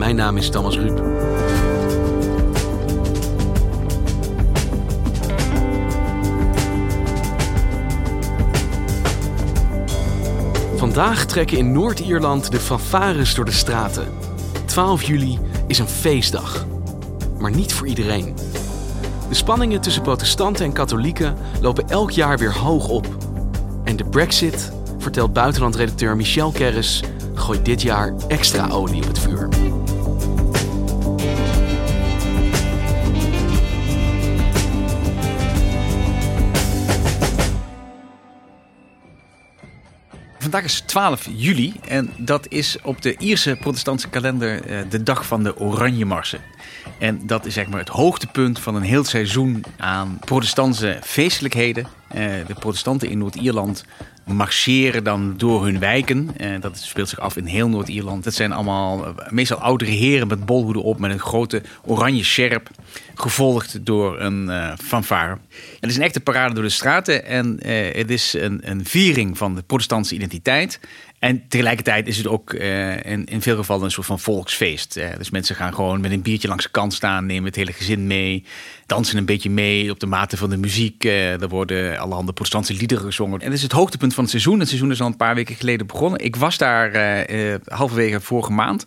Mijn naam is Thomas Ruip. Vandaag trekken in Noord-Ierland de fanfares door de straten. 12 juli is een feestdag. Maar niet voor iedereen. De spanningen tussen protestanten en katholieken lopen elk jaar weer hoog op. En de Brexit, vertelt buitenlandredacteur Michel Kerris, gooit dit jaar extra olie op het vuur. Vandaag is 12 juli en dat is op de Ierse protestantse kalender eh, de dag van de Oranje Marsen. En dat is zeg maar het hoogtepunt van een heel seizoen aan protestantse feestelijkheden. Eh, de protestanten in Noord-Ierland marcheren dan door hun wijken. Uh, dat speelt zich af in heel Noord-Ierland. Dat zijn allemaal uh, meestal oudere heren met bolhoeden op, met een grote oranje sjerp, gevolgd door een fanfare. Het is een echte parade door de straten en het is een, een viering van de protestantse identiteit. En tegelijkertijd is het ook uh, in, in, veel gevallen een soort van volksfeest. Dus mensen gaan gewoon met een biertje langs de kant staan, nemen het hele gezin mee, dansen een beetje mee op de mate van de muziek. Uh, er worden allerhande protestantse liederen gezongen. En het is het hoogtepunt van het seizoen. Het seizoen is al een paar weken geleden begonnen. Ik was daar halverwege vorige maand.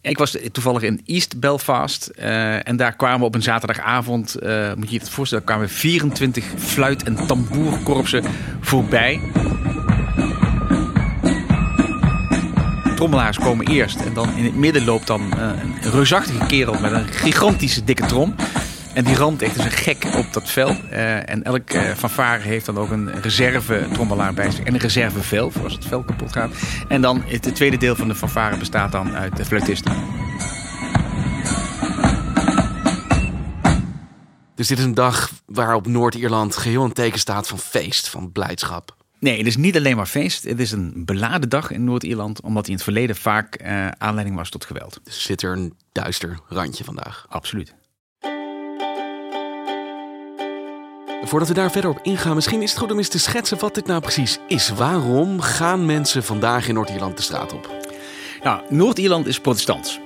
Ik was toevallig in East Belfast en daar kwamen op een zaterdagavond, moet je je het voorstellen, kwamen 24 fluit- en tamboerkorpsen voorbij. Trommelaars komen eerst. En dan in het midden loopt dan uh, een reusachtige kerel met een gigantische dikke trom. En die ramt echt als een gek op dat vel. Uh, en elk uh, fanfare heeft dan ook een reserve trommelaar bij zich. En een reserve vel, voor als het vel kapot gaat. En dan het tweede deel van de fanfare bestaat dan uit de fluitisten. Dus dit is een dag waarop Noord-Ierland geheel in teken staat van feest, van blijdschap. Nee, het is niet alleen maar feest. Het is een beladen dag in Noord-Ierland, omdat hij in het verleden vaak uh, aanleiding was tot geweld. Dus zit er een duister randje vandaag? Absoluut. Voordat we daar verder op ingaan, misschien is het goed om eens te schetsen wat dit nou precies is. Waarom gaan mensen vandaag in Noord-Ierland de straat op? Nou, Noord-Ierland is protestants.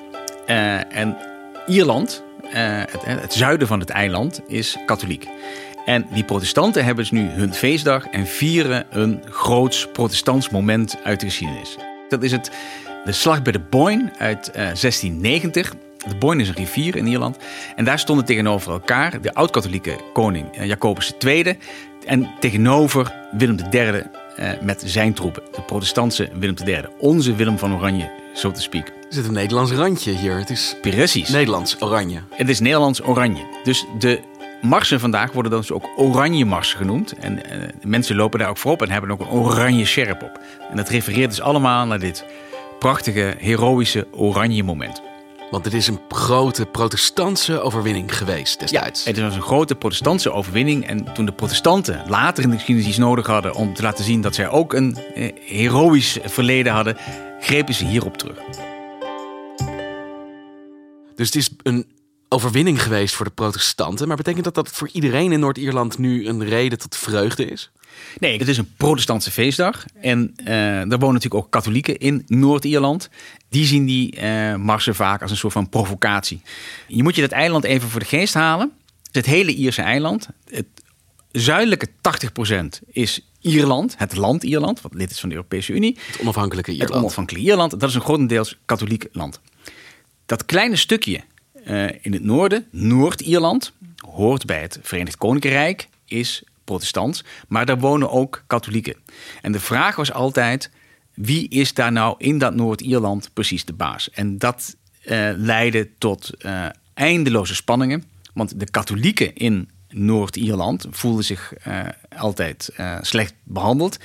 Uh, en Ierland, uh, het, het zuiden van het eiland, is katholiek. En die protestanten hebben dus nu hun feestdag en vieren een groots protestants moment uit de geschiedenis. Dat is het, de slag bij de Boyne uit uh, 1690. De Boyne is een rivier in Ierland. En daar stonden tegenover elkaar de oud-katholieke koning uh, Jacobus II... en tegenover Willem III uh, met zijn troepen. De protestantse Willem III. Onze Willem van Oranje, zo te speak. Er zit een Nederlands randje hier. Het is Precies. Nederlands oranje. Het is Nederlands oranje. Dus de marsen vandaag worden dan dus ook oranje marsen genoemd. En uh, mensen lopen daar ook voorop en hebben ook een oranje sjerp op. En dat refereert dus allemaal naar dit prachtige, heroïsche oranje moment. Want het is een grote protestantse overwinning geweest destijds. Ja, het was een grote protestantse overwinning. En toen de protestanten later in de geschiedenis iets nodig hadden om te laten zien dat zij ook een eh, heroïsch verleden hadden, grepen ze hierop terug. Dus het is een overwinning geweest voor de protestanten. Maar betekent dat dat voor iedereen in Noord-Ierland nu een reden tot vreugde is? Nee, het is een protestantse feestdag. En uh, er wonen natuurlijk ook katholieken in Noord-Ierland. Die zien die uh, marsen vaak als een soort van provocatie. Je moet je dat eiland even voor de geest halen. Het hele Ierse eiland. Het zuidelijke 80% is Ierland, het land Ierland, wat lid is van de Europese Unie. Het onafhankelijke Ierland. Het onafhankelijke Ierland, dat is een grotendeels katholiek land. Dat kleine stukje in het noorden, Noord-Ierland, hoort bij het Verenigd Koninkrijk, is protestant, maar daar wonen ook katholieken. En de vraag was altijd: wie is daar nou in dat Noord-Ierland precies de baas? En dat uh, leidde tot uh, eindeloze spanningen, want de katholieken in Noord-Ierland voelden zich altijd slecht behandeld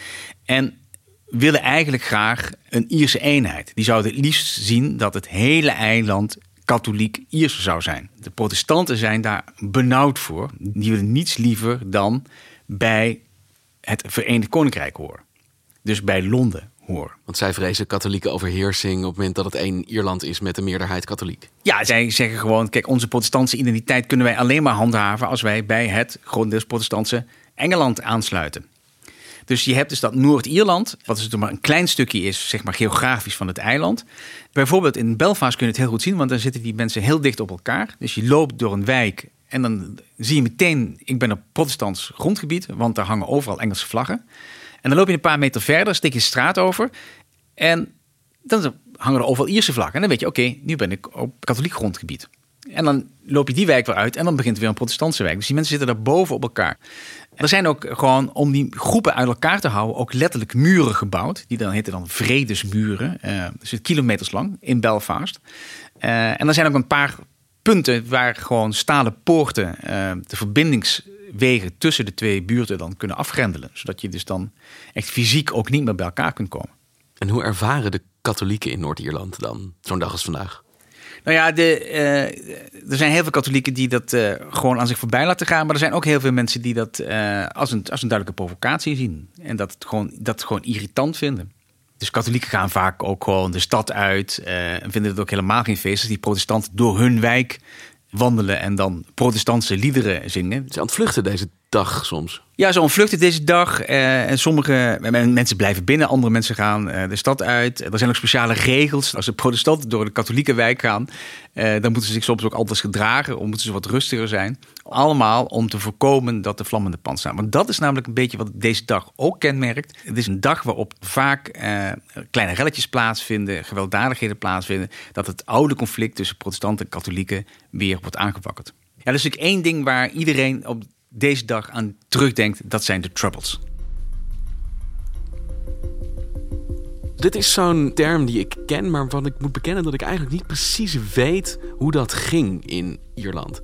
en willen eigenlijk graag een Ierse eenheid. Die zouden het liefst zien dat het hele eiland katholiek Iers zou zijn. De protestanten zijn daar benauwd voor. Die willen niets liever dan bij het Verenigd Koninkrijk horen. Dus bij Londen hoor. Want zij vrezen katholieke overheersing op het moment dat het één Ierland is met een meerderheid katholiek. Ja, zij zeggen gewoon: kijk, onze protestantse identiteit kunnen wij alleen maar handhaven als wij bij het grotendeels protestantse Engeland aansluiten. Dus je hebt dus dat Noord-Ierland, wat dus maar een klein stukje is, zeg maar geografisch van het eiland. Bijvoorbeeld in Belfast kun je het heel goed zien, want dan zitten die mensen heel dicht op elkaar. Dus je loopt door een wijk en dan zie je meteen, ik ben op protestants grondgebied, want daar hangen overal Engelse vlaggen. En dan loop je een paar meter verder, steek je straat over en dan hangen er overal Ierse vlaggen. En dan weet je, oké, nu ben ik op katholiek grondgebied. En dan loop je die wijk weer uit en dan begint weer een protestantse wijk. Dus die mensen zitten daar boven op elkaar. Er zijn ook gewoon, om die groepen uit elkaar te houden, ook letterlijk muren gebouwd. Die dan heten dan vredesmuren. Uh, dus kilometers lang in Belfast. Uh, en er zijn ook een paar punten waar gewoon stalen poorten uh, de verbindingswegen tussen de twee buurten dan kunnen afgrendelen. Zodat je dus dan echt fysiek ook niet meer bij elkaar kunt komen. En hoe ervaren de katholieken in Noord-Ierland dan zo'n dag als vandaag? Nou ja, de, uh, er zijn heel veel katholieken die dat uh, gewoon aan zich voorbij laten gaan. Maar er zijn ook heel veel mensen die dat uh, als, een, als een duidelijke provocatie zien. En dat, het gewoon, dat gewoon irritant vinden. Dus katholieken gaan vaak ook gewoon de stad uit. en vinden het ook helemaal geen feest als die protestanten door hun wijk wandelen en dan protestantse liederen zingen. Ze ontvluchten deze dag soms. Ja, zo ontvluchten deze dag. Uh, en sommige mensen blijven binnen, andere mensen gaan uh, de stad uit. Er zijn ook speciale regels. Als de protestanten door de katholieke wijk gaan, uh, dan moeten ze zich soms ook anders gedragen. Of moeten ze wat rustiger zijn. Allemaal om te voorkomen dat de vlammende pand staan. Want dat is namelijk een beetje wat deze dag ook kenmerkt. Het is een dag waarop vaak kleine relletjes plaatsvinden, gewelddadigheden plaatsvinden. Dat het oude conflict tussen protestanten en katholieken weer wordt aangewakkerd. Ja, dat is natuurlijk één ding waar iedereen op deze dag aan terugdenkt, dat zijn de Troubles. Dit is zo'n term die ik ken, maar wat ik moet bekennen dat ik eigenlijk niet precies weet hoe dat ging in Ierland.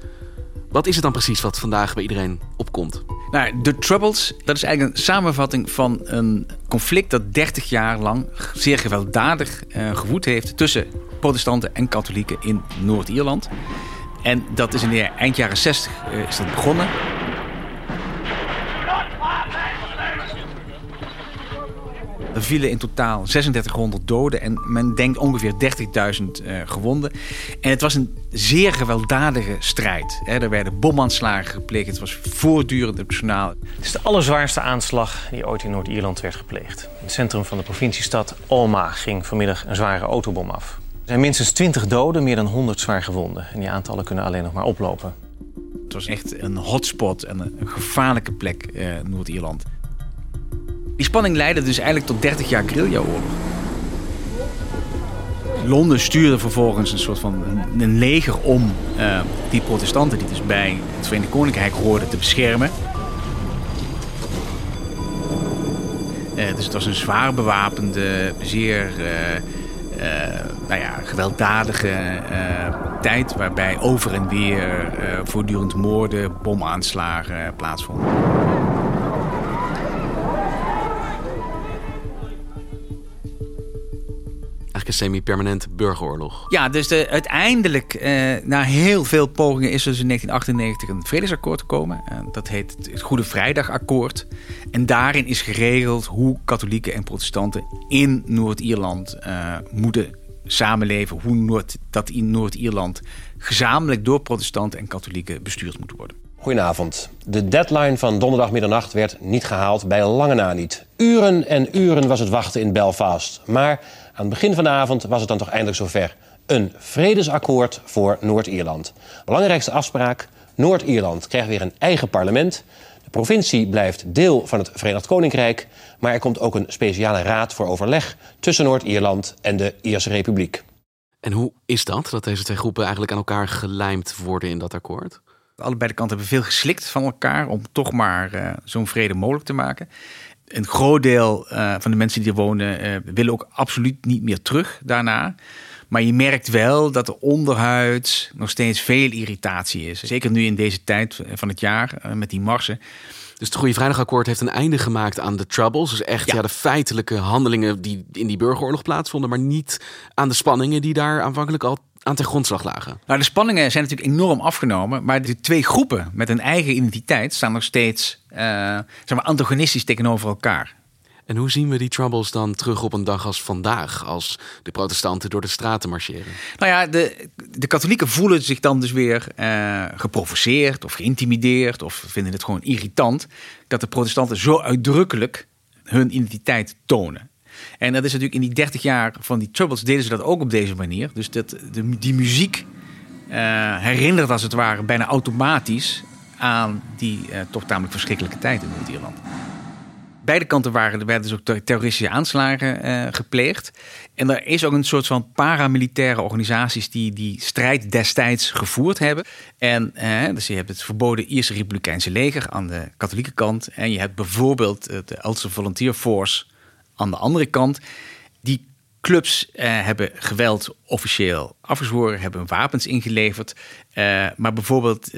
Wat is het dan precies wat vandaag bij iedereen opkomt? Nou, de Troubles, dat is eigenlijk een samenvatting van een conflict dat 30 jaar lang zeer gewelddadig uh, gewoed heeft tussen protestanten en katholieken in Noord-Ierland. En dat is in de eind jaren 60 uh, is dat begonnen. Er vielen in totaal 3600 doden en men denkt ongeveer 30.000 uh, gewonden. En het was een zeer gewelddadige strijd. Er werden bomaanslagen gepleegd, het was voortdurend optionaal. Het is de allerzwaarste aanslag die ooit in Noord-Ierland werd gepleegd. In het centrum van de provinciestad Alma ging vanmiddag een zware autobom af. Er zijn minstens 20 doden, meer dan 100 zwaar gewonden. En die aantallen kunnen alleen nog maar oplopen. Het was echt een hotspot en een gevaarlijke plek, uh, Noord-Ierland. Die spanning leidde dus eigenlijk tot 30 jaar guerrilla-oorlog. Londen stuurde vervolgens een soort van een leger om uh, die protestanten die dus bij het Verenigd Koninkrijk hoorden te beschermen. Uh, dus het was een zwaar bewapende, zeer uh, nou ja, gewelddadige tijd waarbij over en weer voortdurend moorden, bomaanslagen plaatsvonden. Een semi-permanente burgeroorlog. Ja, dus de, uiteindelijk, eh, na heel veel pogingen, is er dus in 1998 een vredesakkoord gekomen. Uh, dat heet het Goede Vrijdagakkoord. En daarin is geregeld hoe katholieken en protestanten in Noord-Ierland uh, moeten samenleven. Hoe Noord, dat in Noord-Ierland gezamenlijk door protestanten en katholieken bestuurd moet worden. Goedenavond. De deadline van donderdag middernacht werd niet gehaald, bij lange na niet. Uren en uren was het wachten in Belfast. Maar aan het begin van de avond was het dan toch eindelijk zover. Een vredesakkoord voor Noord-Ierland. Belangrijkste afspraak: Noord-Ierland krijgt weer een eigen parlement. De provincie blijft deel van het Verenigd Koninkrijk. Maar er komt ook een speciale raad voor overleg tussen Noord-Ierland en de Ierse Republiek. En hoe is dat, dat deze twee groepen eigenlijk aan elkaar gelijmd worden in dat akkoord? Allebei de kanten hebben veel geslikt van elkaar om toch maar uh, zo'n vrede mogelijk te maken. Een groot deel uh, van de mensen die er wonen uh, willen ook absoluut niet meer terug daarna. Maar je merkt wel dat er onderhuids nog steeds veel irritatie is. Zeker nu in deze tijd van het jaar met die marsen. Dus het Goede Vrijdagakkoord heeft een einde gemaakt aan de troubles. Dus echt ja. de feitelijke handelingen die in die burgeroorlog plaatsvonden. Maar niet aan de spanningen die daar aanvankelijk al aan ten grondslag lagen. Nou, de spanningen zijn natuurlijk enorm afgenomen. Maar de twee groepen met een eigen identiteit staan nog steeds uh, zeg maar antagonistisch tegenover elkaar. En hoe zien we die troubles dan terug op een dag als vandaag, als de protestanten door de straten marcheren? Nou ja, de, de katholieken voelen zich dan dus weer uh, geprovoceerd of geïntimideerd of vinden het gewoon irritant dat de protestanten zo uitdrukkelijk hun identiteit tonen. En dat is natuurlijk in die 30 jaar van die troubles deden ze dat ook op deze manier. Dus dat, de, die muziek uh, herinnert als het ware bijna automatisch aan die uh, toch tamelijk verschrikkelijke tijd in Noord-Ierland beide kanten waren, er werden dus ook terroristische aanslagen uh, gepleegd. En er is ook een soort van paramilitaire organisaties die die strijd destijds gevoerd hebben. En dus je hebt het verboden Ierse Republikeinse leger aan de katholieke kant. En je hebt bijvoorbeeld de Ulster Volunteer Force aan de andere kant. Die clubs uh, hebben geweld officieel afgezworen, hebben wapens ingeleverd. maar bijvoorbeeld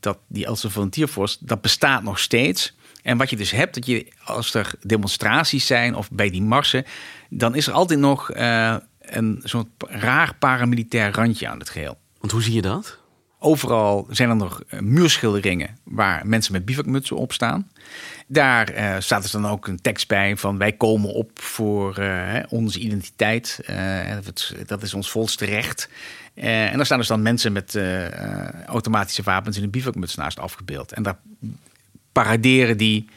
dat die Ulster Volunteer Force, dat bestaat nog steeds. En wat je dus hebt, dat je als er demonstraties zijn of bij die marsen, dan is er altijd nog uh, een soort raar paramilitair randje aan het geheel. Want hoe zie je dat? Overal zijn er nog eh, muurschilderingen waar mensen met bivakmutsen op staan. Daar uh, staat er dan ook een tekst bij van wij komen op voor uh, onze identiteit. Dat is ons volste recht. en daar staan dus dan mensen met automatische wapens in een bivakmuts naast afgebeeld. En daar paraderen die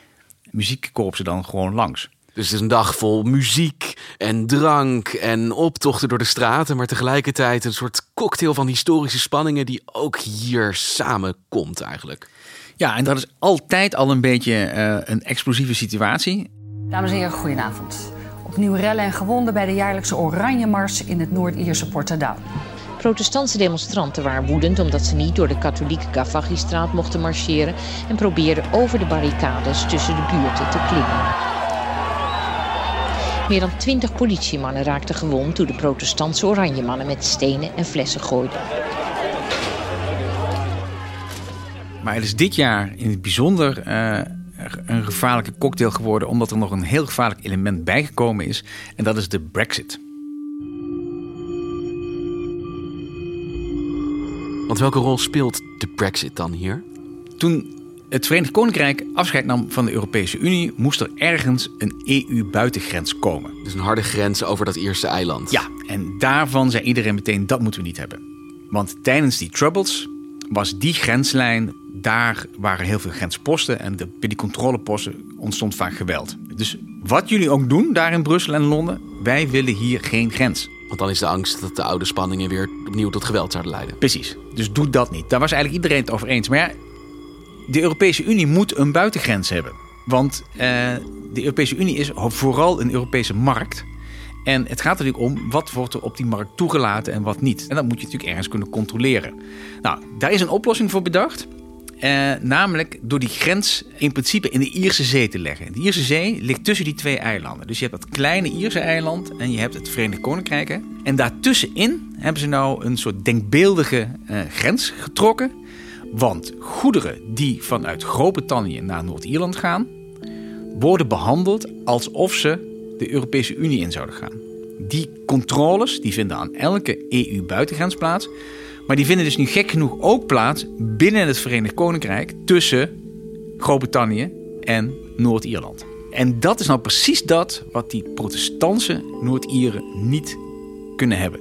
muziekkorpsen dan gewoon langs. Dus het is een dag vol muziek en drank en optochten door de straten, maar tegelijkertijd een soort cocktail van historische spanningen die ook hier samenkomt eigenlijk. Ja, en dat is altijd al een beetje uh, een explosieve situatie. Dames en heren, goedenavond. Opnieuw rellen en gewonden bij de jaarlijkse Oranje Mars in het Noord-Ierse Portadown. Protestantse demonstranten waren woedend omdat ze niet door de katholieke Gavaghi-straat mochten marcheren en probeerden over de barricades tussen de buurten te klimmen. Meer dan twintig politiemannen raakten gewond toen de protestantse oranjemannen met stenen en flessen gooiden. Maar het is dit jaar in het bijzonder uh, een gevaarlijke cocktail geworden, omdat er nog een heel gevaarlijk element bijgekomen is. En dat is de Brexit. Want welke rol speelt de Brexit dan hier? Toen het Verenigd Koninkrijk afscheid nam van de Europese Unie, moest er ergens een EU-buitengrens komen. Dus een harde grens over dat eerste eiland. Ja, en daarvan zei iedereen meteen dat moeten we niet hebben. Want tijdens die troubles was die grenslijn, daar waren heel veel grensposten en de, bij die controleposten ontstond vaak geweld. Dus wat jullie ook doen daar in Brussel en Londen, wij willen hier geen grens. Want dan is de angst dat de oude spanningen weer opnieuw tot geweld zouden leiden. Precies. Dus doe dat niet. Daar was eigenlijk iedereen het over eens. Maar ja, de Europese Unie moet een buitengrens hebben. Want uh, de Europese Unie is vooral een Europese markt. En het gaat natuurlijk om wat wordt er op die markt toegelaten en wat niet. En dat moet je natuurlijk ergens kunnen controleren. Nou, daar is een oplossing voor bedacht. Uh, namelijk door die grens in principe in de Ierse Zee te leggen. De Ierse Zee ligt tussen die twee eilanden. Dus je hebt dat kleine Ierse eiland en je hebt het Verenigd Koninkrijk. En daartussenin hebben ze nou een soort denkbeeldige uh, grens getrokken. Want goederen die vanuit Groot-Brittannië naar Noord-Ierland gaan, worden behandeld alsof ze de Europese Unie in zouden gaan. Die controles die vinden aan elke EU-buitengrens plaats. Maar die vinden dus nu gek genoeg ook plaats binnen het Verenigd Koninkrijk tussen Groot-Brittannië en Noord-Ierland. En dat is nou precies dat wat die protestantse Noord-Ieren niet kunnen hebben.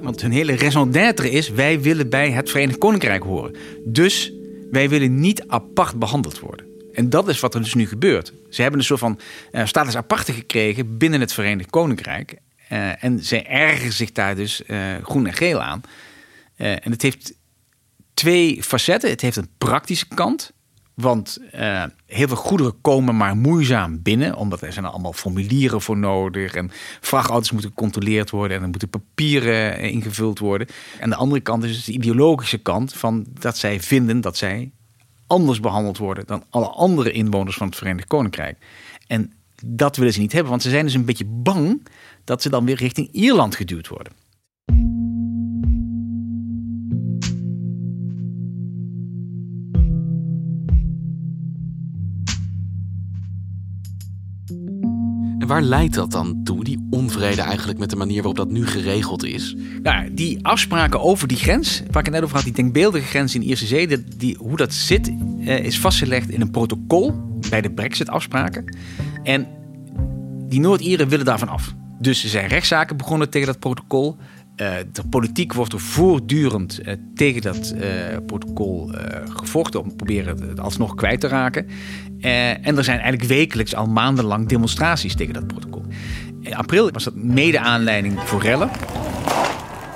Want hun hele raison d'être is: wij willen bij het Verenigd Koninkrijk horen. Dus wij willen niet apart behandeld worden. En dat is wat er dus nu gebeurt. Ze hebben een soort van uh, status aparte gekregen binnen het Verenigd Koninkrijk. Uh, en ze ergeren zich daar dus uh, groen en geel aan. en het heeft twee facetten. Het heeft een praktische kant. Want uh, heel veel goederen komen maar moeizaam binnen, omdat er zijn allemaal formulieren voor nodig en vrachtauto's moeten gecontroleerd worden en er moeten papieren ingevuld worden. En de andere kant is dus de ideologische kant van dat zij vinden dat zij anders behandeld worden dan alle andere inwoners van het Verenigd Koninkrijk. En dat willen ze niet hebben, want ze zijn dus een beetje bang dat ze dan weer richting Ierland geduwd worden. Waar leidt dat dan toe, die onvrede eigenlijk met de manier waarop dat nu geregeld is? Nou, die afspraken over die grens, waar ik het net over had, die denkbeeldige grens in de Ierse Zee, die, hoe dat zit, eh, is vastgelegd in een protocol bij de Brexit-afspraken. En die Noord-Ieren willen daarvan af. Dus er zijn rechtszaken begonnen tegen dat protocol. Uh, de politiek wordt er voortdurend uh, tegen dat uh, protocol gevochten om te proberen het alsnog kwijt te raken. en er zijn eigenlijk wekelijks al maandenlang demonstraties tegen dat protocol. In april was dat mede aanleiding voor rellen.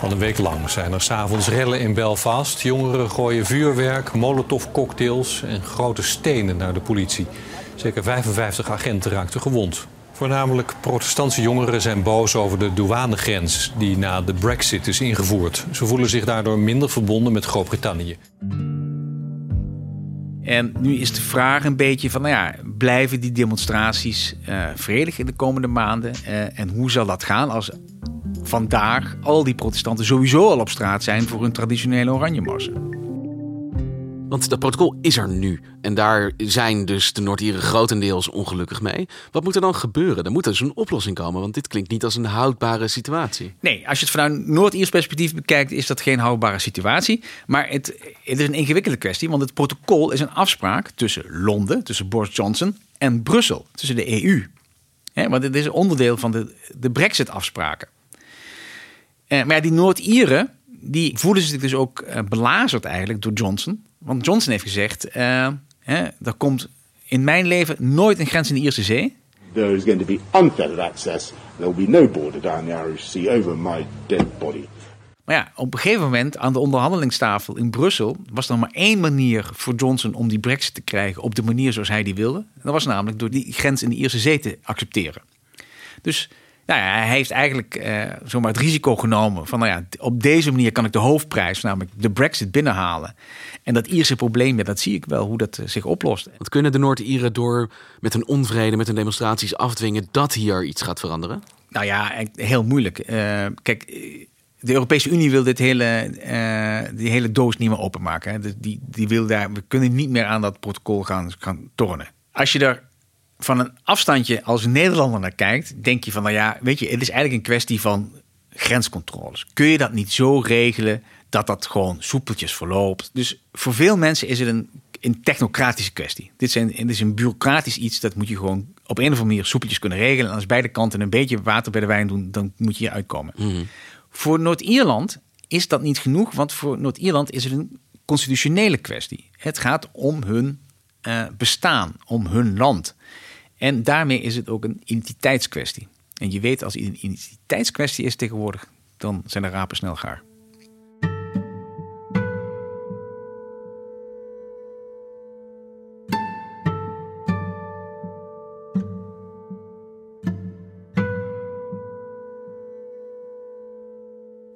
Al een week lang zijn er s'avonds rellen in Belfast. Jongeren gooien vuurwerk, molotovcocktails en grote stenen naar de politie. Zeker 55 agenten raakten gewond. Voornamelijk protestantse jongeren zijn boos over de douanegrens die na de Brexit is ingevoerd. Ze voelen zich daardoor minder verbonden met Groot-Brittannië. En nu is de vraag een beetje van, nou ja, blijven die demonstraties uh, vredig in de komende maanden? Uh, en hoe zal dat gaan als vandaag al die protestanten sowieso al op straat zijn voor hun traditionele oranje marsen? Want dat protocol is er nu. En daar zijn dus de Noord-Ieren grotendeels ongelukkig mee. Wat moet er dan gebeuren? Er moet dus een oplossing komen. Want dit klinkt niet als een houdbare situatie. Nee, als je het vanuit Noord-Iers perspectief bekijkt, is dat geen houdbare situatie. Maar het, het is een ingewikkelde kwestie. Want het protocol is een afspraak tussen Londen, tussen Boris Johnson en Brussel, tussen de EU. want het is onderdeel van de, de Brexit-afspraken. Eh, maar die Noord-Ieren die voelen zich dus ook eh, belazerd eigenlijk door Johnson. Want Johnson heeft gezegd, uh, hè, er komt in mijn leven nooit een grens in de Ierse Zee. There is going to be unfettered access. There will be no border down the Irish Sea over my dead body. Maar ja, op een gegeven moment aan de onderhandelingstafel in Brussel was er maar één manier voor Johnson om die brexit te krijgen op de manier zoals hij die wilde. dat was namelijk door die grens in de Ierse Zee te accepteren. Dus nou ja, hij heeft eigenlijk uh, zomaar het risico genomen van, nou ja, op deze manier kan ik de hoofdprijs, namelijk de Brexit, binnenhalen. En dat Ierse probleem, ja, dat zie ik wel hoe dat eh, zich oplost. Wat kunnen de Noord-Ieren door met hun onvrede, met hun demonstraties afdwingen dat hier iets gaat veranderen? Nou ja, heel moeilijk. Uh, kijk, de Europese Unie wil dit hele, uh, die hele doos niet meer openmaken. Hè. Die, die wil daar, we kunnen niet meer aan dat protocol gaan, gaan tornen. Als je er van een afstandje als Nederlander naar kijkt, denk je van, nou ja, weet je, het is eigenlijk een kwestie van grenscontroles. Kun je dat niet zo regelen dat dat gewoon soepeltjes verloopt? Dus voor veel mensen is het een, een technocratische kwestie. Dit, zijn, dit is een bureaucratisch iets, dat moet je gewoon op een of andere manier soepeltjes kunnen regelen. En als beide kanten een beetje water bij de wijn doen, dan moet je hier uitkomen. Mhm. Voor Noord-Ierland is dat niet genoeg, want voor Noord-Ierland is het een constitutionele kwestie. Het gaat om hun uh, bestaan, om hun land. En daarmee is het ook een identiteitskwestie. En je weet, als het een identiteitskwestie is tegenwoordig, dan zijn de rapen snel gaar.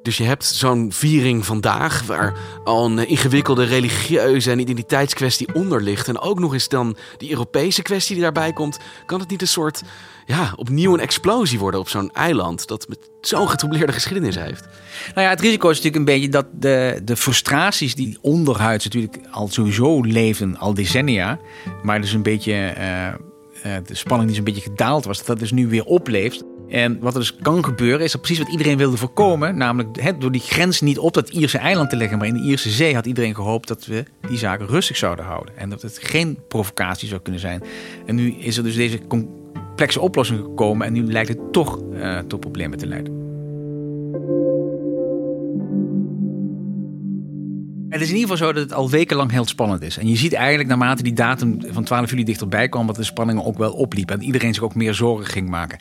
Dus je hebt zo'n viering vandaag waar al een ingewikkelde religieuze en identiteitskwestie onder ligt. En ook nog eens dan die Europese kwestie die daarbij komt. Kan het niet een soort, ja, opnieuw een explosie worden op zo'n eiland dat met zo'n getroubleerde geschiedenis heeft? Nou ja, het risico is natuurlijk een beetje dat de, de frustraties die onderhuids natuurlijk al sowieso leven, al decennia. Maar dus een beetje, uh, de spanning die een beetje gedaald was, dat dat dus nu weer opleeft. En wat er dus kan gebeuren, is dat precies wat iedereen wilde voorkomen. Namelijk door die grens niet op dat Ierse eiland te leggen, maar in de Ierse zee had iedereen gehoopt dat we die zaken rustig zouden houden. En dat het geen provocatie zou kunnen zijn. En nu is er dus deze complexe oplossing gekomen en nu lijkt het toch uh, tot problemen te leiden. Het is in ieder geval zo dat het al wekenlang heel spannend is. En je ziet eigenlijk naarmate die datum van 12 juli dichterbij kwam... dat de spanningen ook wel opliepen. En iedereen zich ook meer zorgen ging maken.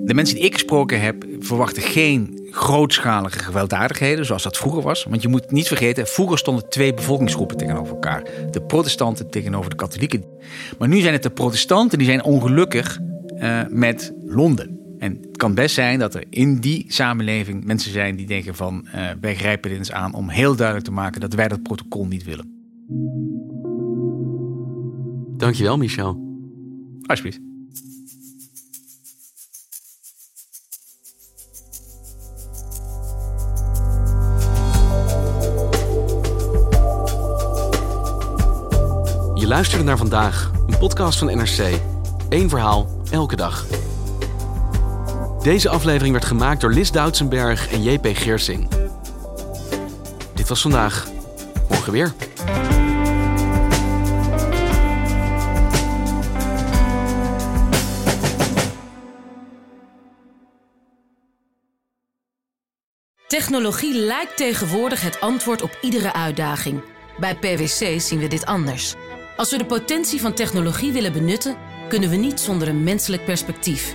De mensen die ik gesproken heb verwachten geen grootschalige gewelddadigheden... zoals dat vroeger was. Want je moet niet vergeten, vroeger stonden twee bevolkingsgroepen tegenover elkaar. De protestanten tegenover de katholieken. Maar nu zijn het de protestanten die zijn ongelukkig uh, met Londen. En het kan best zijn dat er in die samenleving mensen zijn die denken van uh, wij grijpen dit eens aan om heel duidelijk te maken dat wij dat protocol niet willen. Dankjewel, Michel. Alsjeblieft. Je luisterde naar vandaag, een podcast van NRC. Eén verhaal, elke dag. Deze aflevering werd gemaakt door Lis Doutsenberg en JP Geersing. Dit was vandaag. Morgen weer. Technologie lijkt tegenwoordig het antwoord op iedere uitdaging. Bij PwC zien we dit anders. Als we de potentie van technologie willen benutten, kunnen we niet zonder een menselijk perspectief.